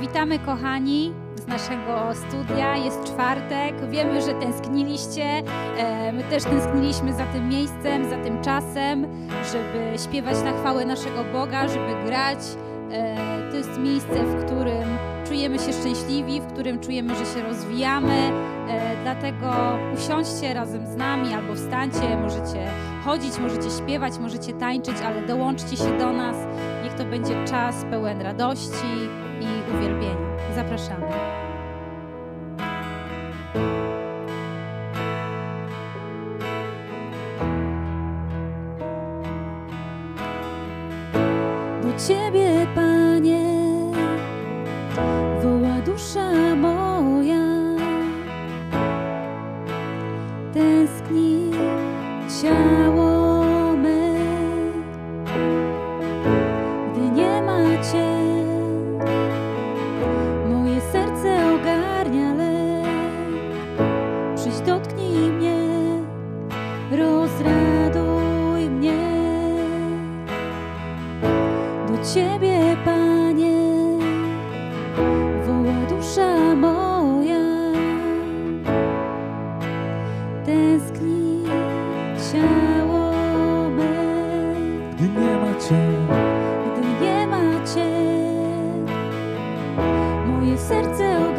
Witamy kochani z naszego studia. Jest czwartek. Wiemy, że tęskniliście. E, my też tęskniliśmy za tym miejscem, za tym czasem, żeby śpiewać na chwałę naszego Boga, żeby grać. E, to jest miejsce, w którym czujemy się szczęśliwi, w którym czujemy, że się rozwijamy. E, dlatego usiądźcie razem z nami albo wstańcie. Możecie chodzić, możecie śpiewać, możecie tańczyć, ale dołączcie się do nas. Niech to będzie czas pełen radości i uwielbienia. Zapraszamy. Ciebie, Panie, serce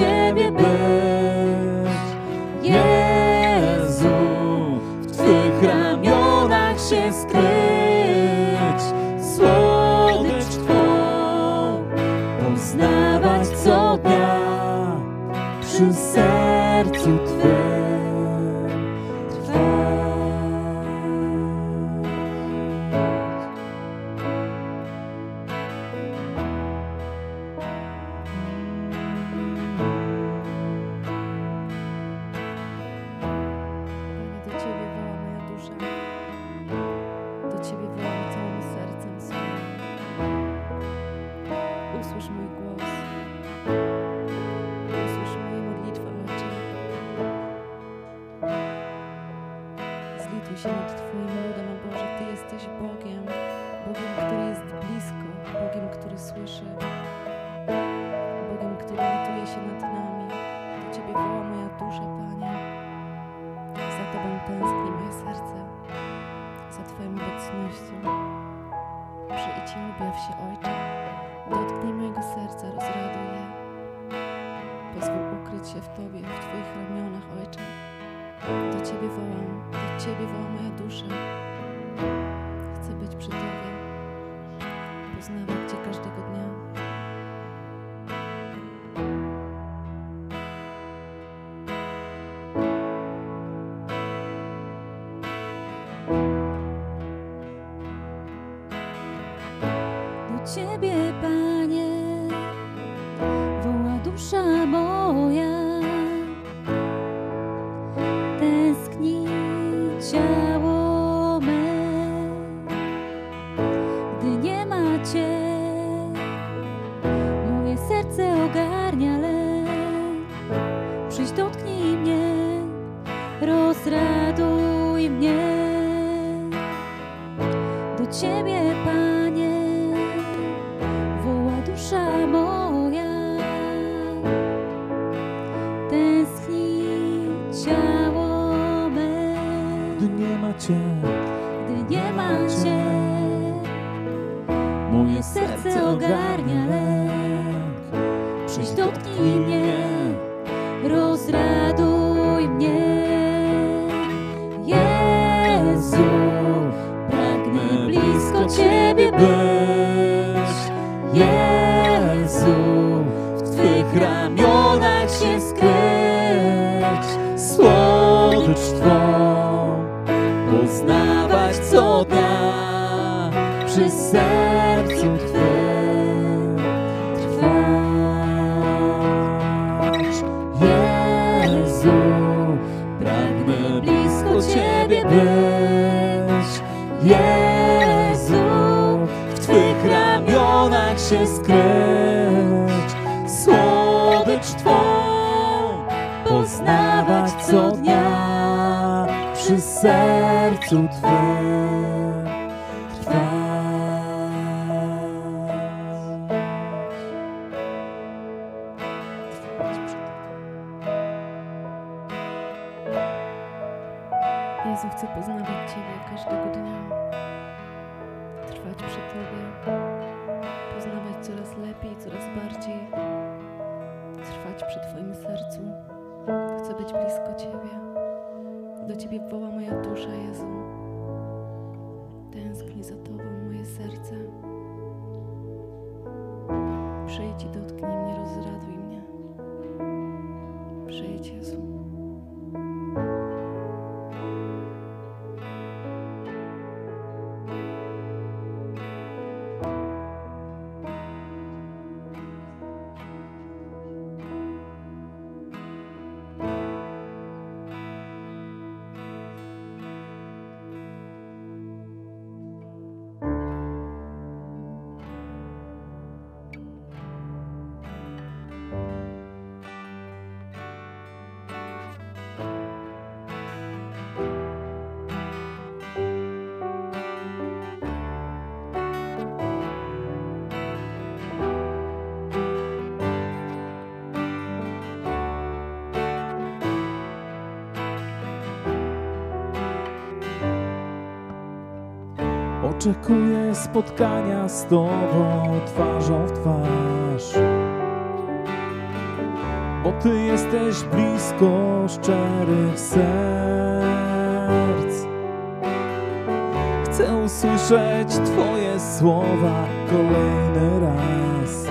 Ciebie być. Jezu, w Twych ramionach się skryć, słodycz Twą poznawać co dnia przy sercu się nad Twoim ludem, o Boże. Ty jesteś. Bogiem, ma Cię, gdy nie ma Cię. moje serce ogarnia lęk. Przyjdź, dotknij mnie, rozraduj mnie. Jezu, pragnę blisko Ciebie Jezu, pragnę blisko Ciebie być. Jezu, w Twych ramionach się skryć, słodycz Twą poznawać co dnia przy sercu Twym. Chcę być blisko Ciebie. Do Ciebie woła moja dusza, Jezu. Tęskni za Tobą moje serce. Przyjdź i dotknij mnie, rozraduj mnie. Przyjdź, Oczekuję spotkania z Tobą twarzą w twarz. Bo Ty jesteś blisko szczerych serc. Chcę usłyszeć Twoje słowa kolejny raz.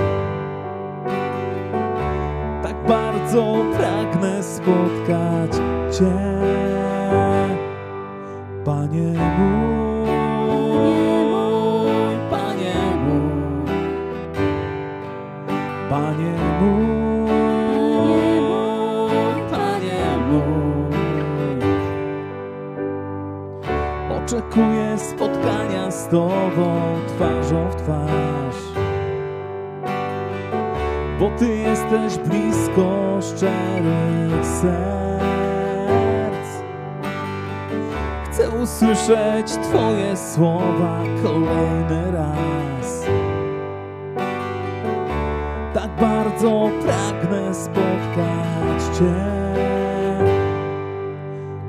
Tak bardzo pragnę spotkać Cię, Panie mój. Z Tobą twarzą w twarz, bo Ty jesteś blisko szczerych serc. Chcę usłyszeć Twoje słowa kolejny raz. Tak bardzo pragnę spotkać Cię,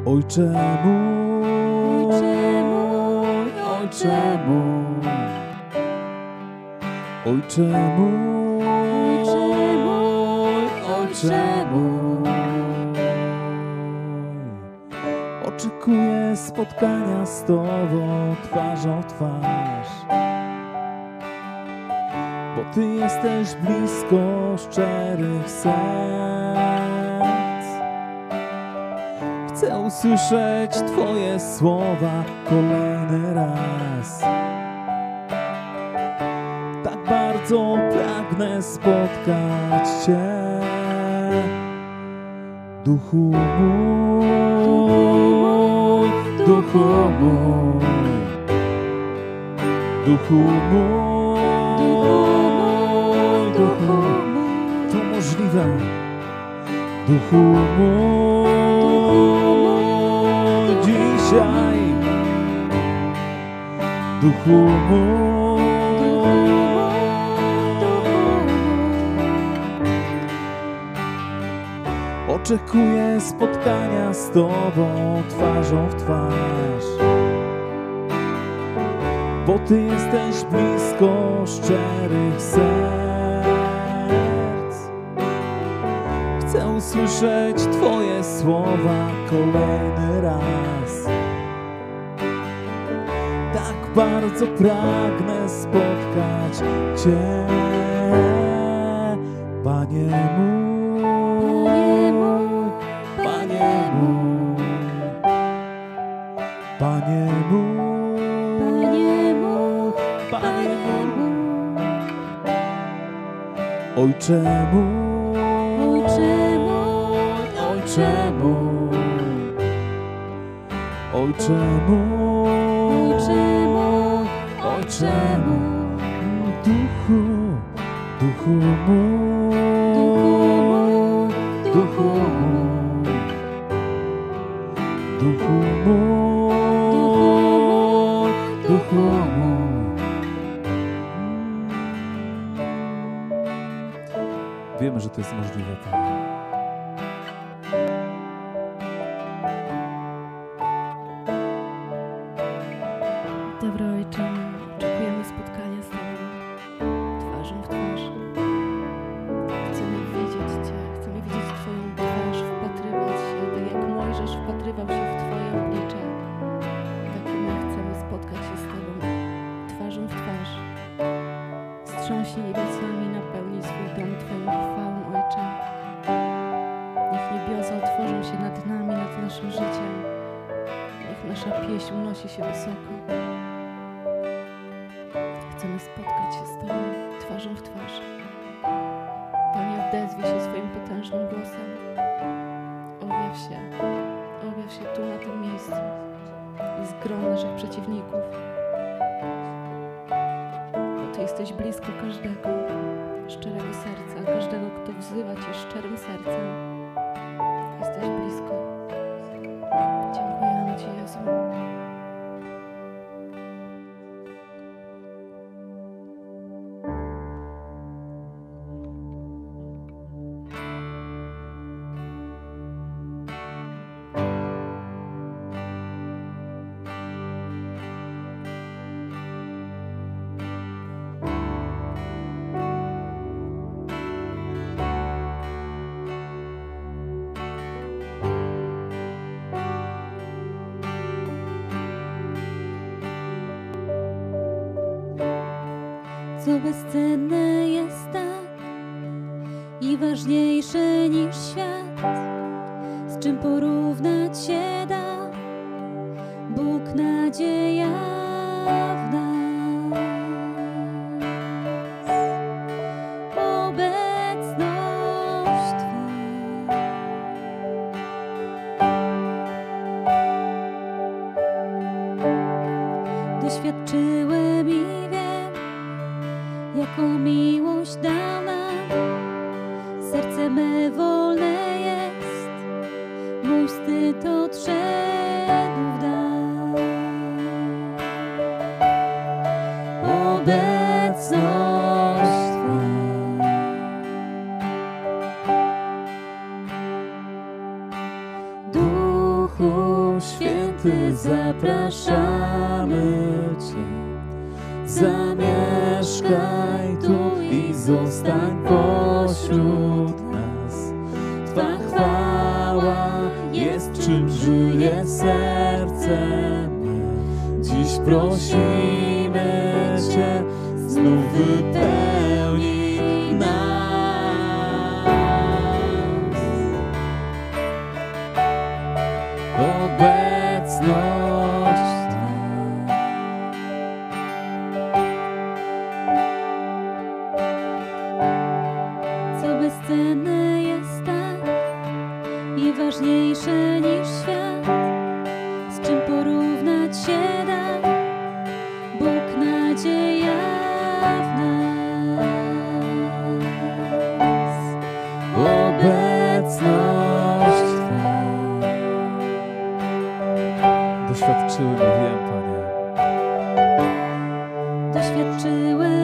Ojcze mój, Mój. Oczekuję spotkania z Tobą twarzą twarz. Bo Ty jesteś blisko szczerych serc. Chcę usłyszeć Twoje słowa kolejny raz. Tak bardzo pragnę spotkać Cię, Duchu mój, Duchu mój, Duchu mój, Duchu to możliwe. Duchu mój, dzisiaj, Duchu Oczekuję spotkania z Tobą twarzą w twarz. Bo Ty jesteś blisko szczerych serc. Usłyszeć Twoje słowa kolejny raz. Tak bardzo pragnę spotkać Cię, Panie mój, Panie mój, Panie mój, Panie mój, Ojcze mój, Ojcze mój, Ojcze mój, Ojcze mój, Duchu, Duchu mój, Duchu mój, Duchu mój, Duchu mój. Wiemy, że to jest możliwe, Panie. Nasza pieśń unosi się wysoko. Chcemy spotkać się z Tobą twarzą w twarz. Panie, odezwij się swoim potężnym głosem. Objaw się, objaw się tu na tym miejscu. Jest grom naszych przeciwników. Bo Ty jesteś blisko każdego, szczerego serca, każdego, kto wzywa Cię szczerym sercem. Jesteś blisko. Co bezcenne jest tak i ważniejsze niż świat, z czym porównać się da Bóg nadzieja w nas. Obecność Twa. Doświadczyłem i wiem, jaką miłość dał nam. Serce me wolne jest, mój wstyd odszedł w dal. Obecność Twa. Duchu Święty, zapraszamy Cię. Zostań pośród nas. Twa chwała jest czym żyje serce. Dziś prosimy Cię, znów wypełnij Wiem, Panie. Doświadczyłem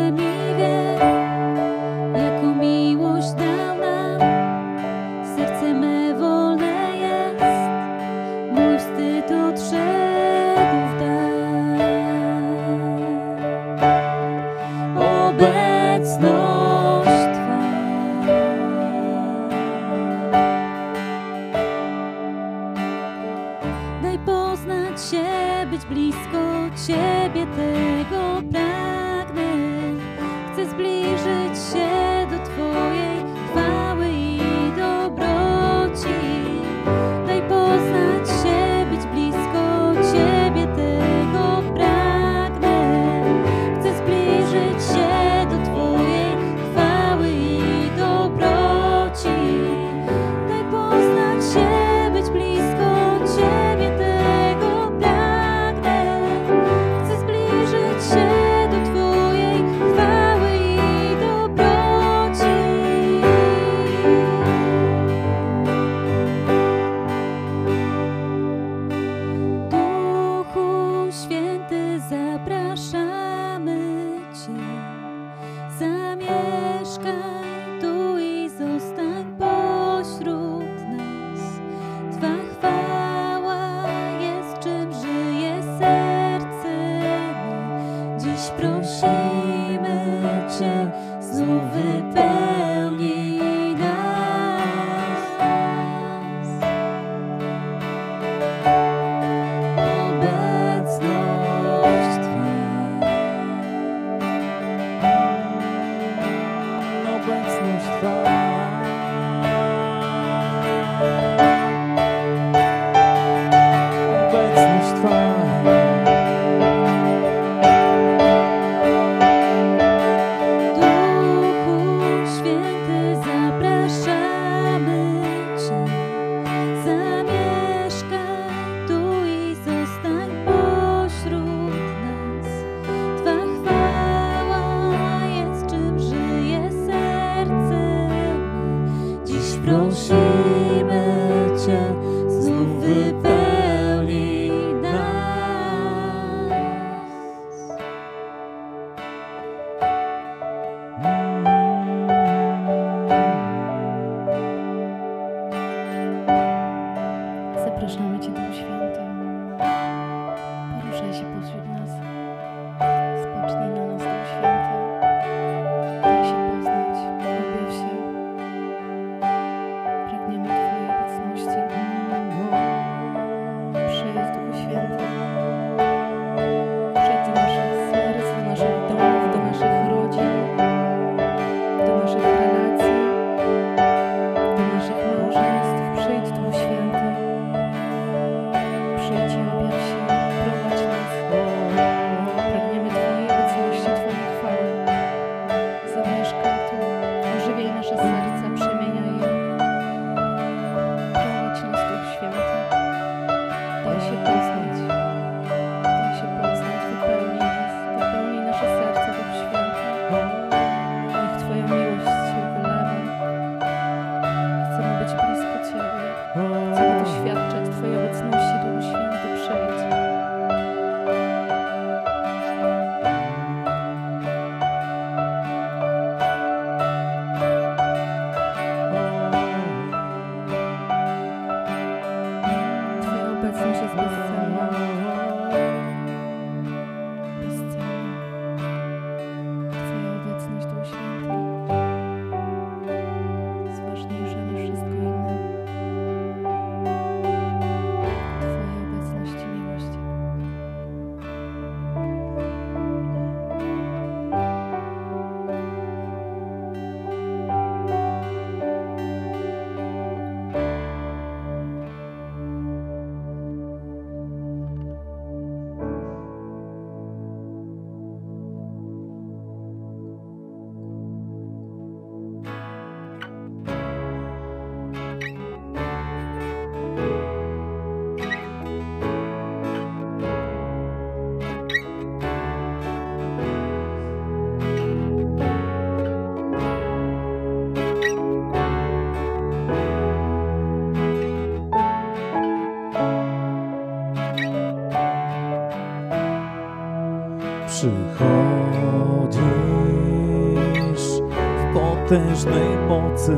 potężnej mocy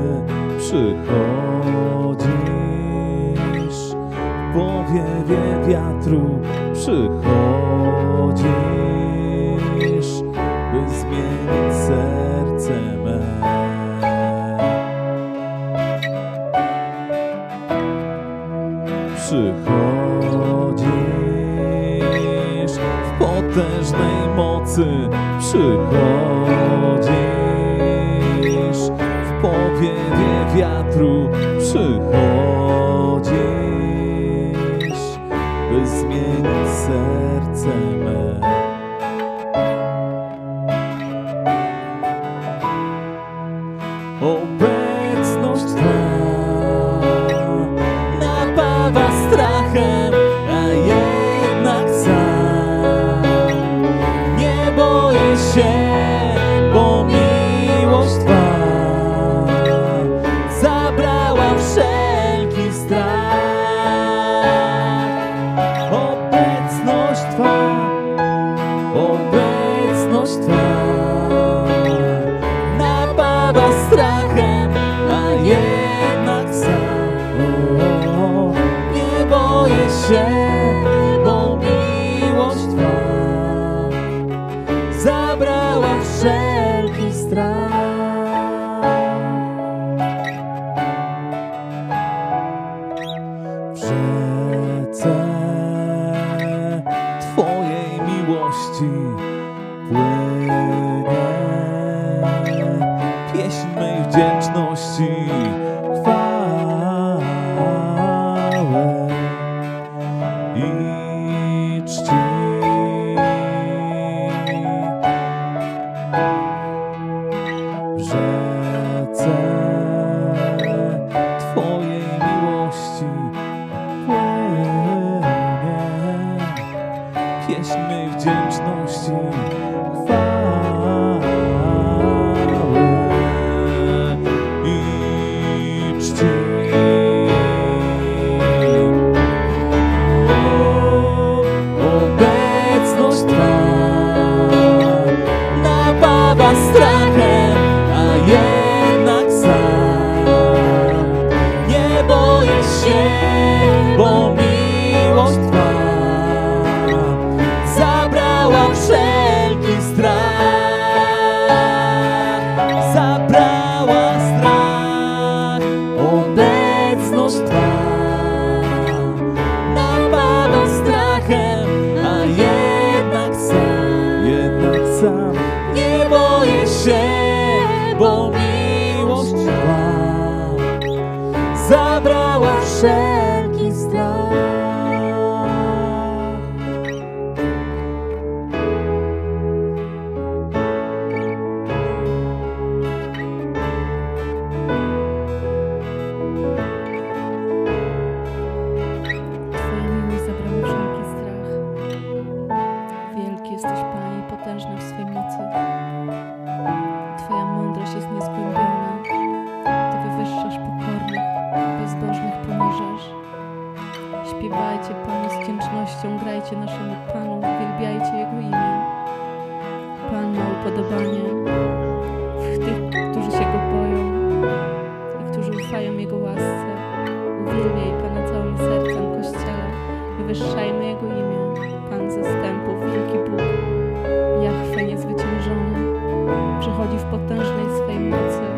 przychodzisz. W powiewie wiatru przychodzisz. change. Pieśń mej wdzięczności. mostra. Przychodzi w potężnej swej mocy.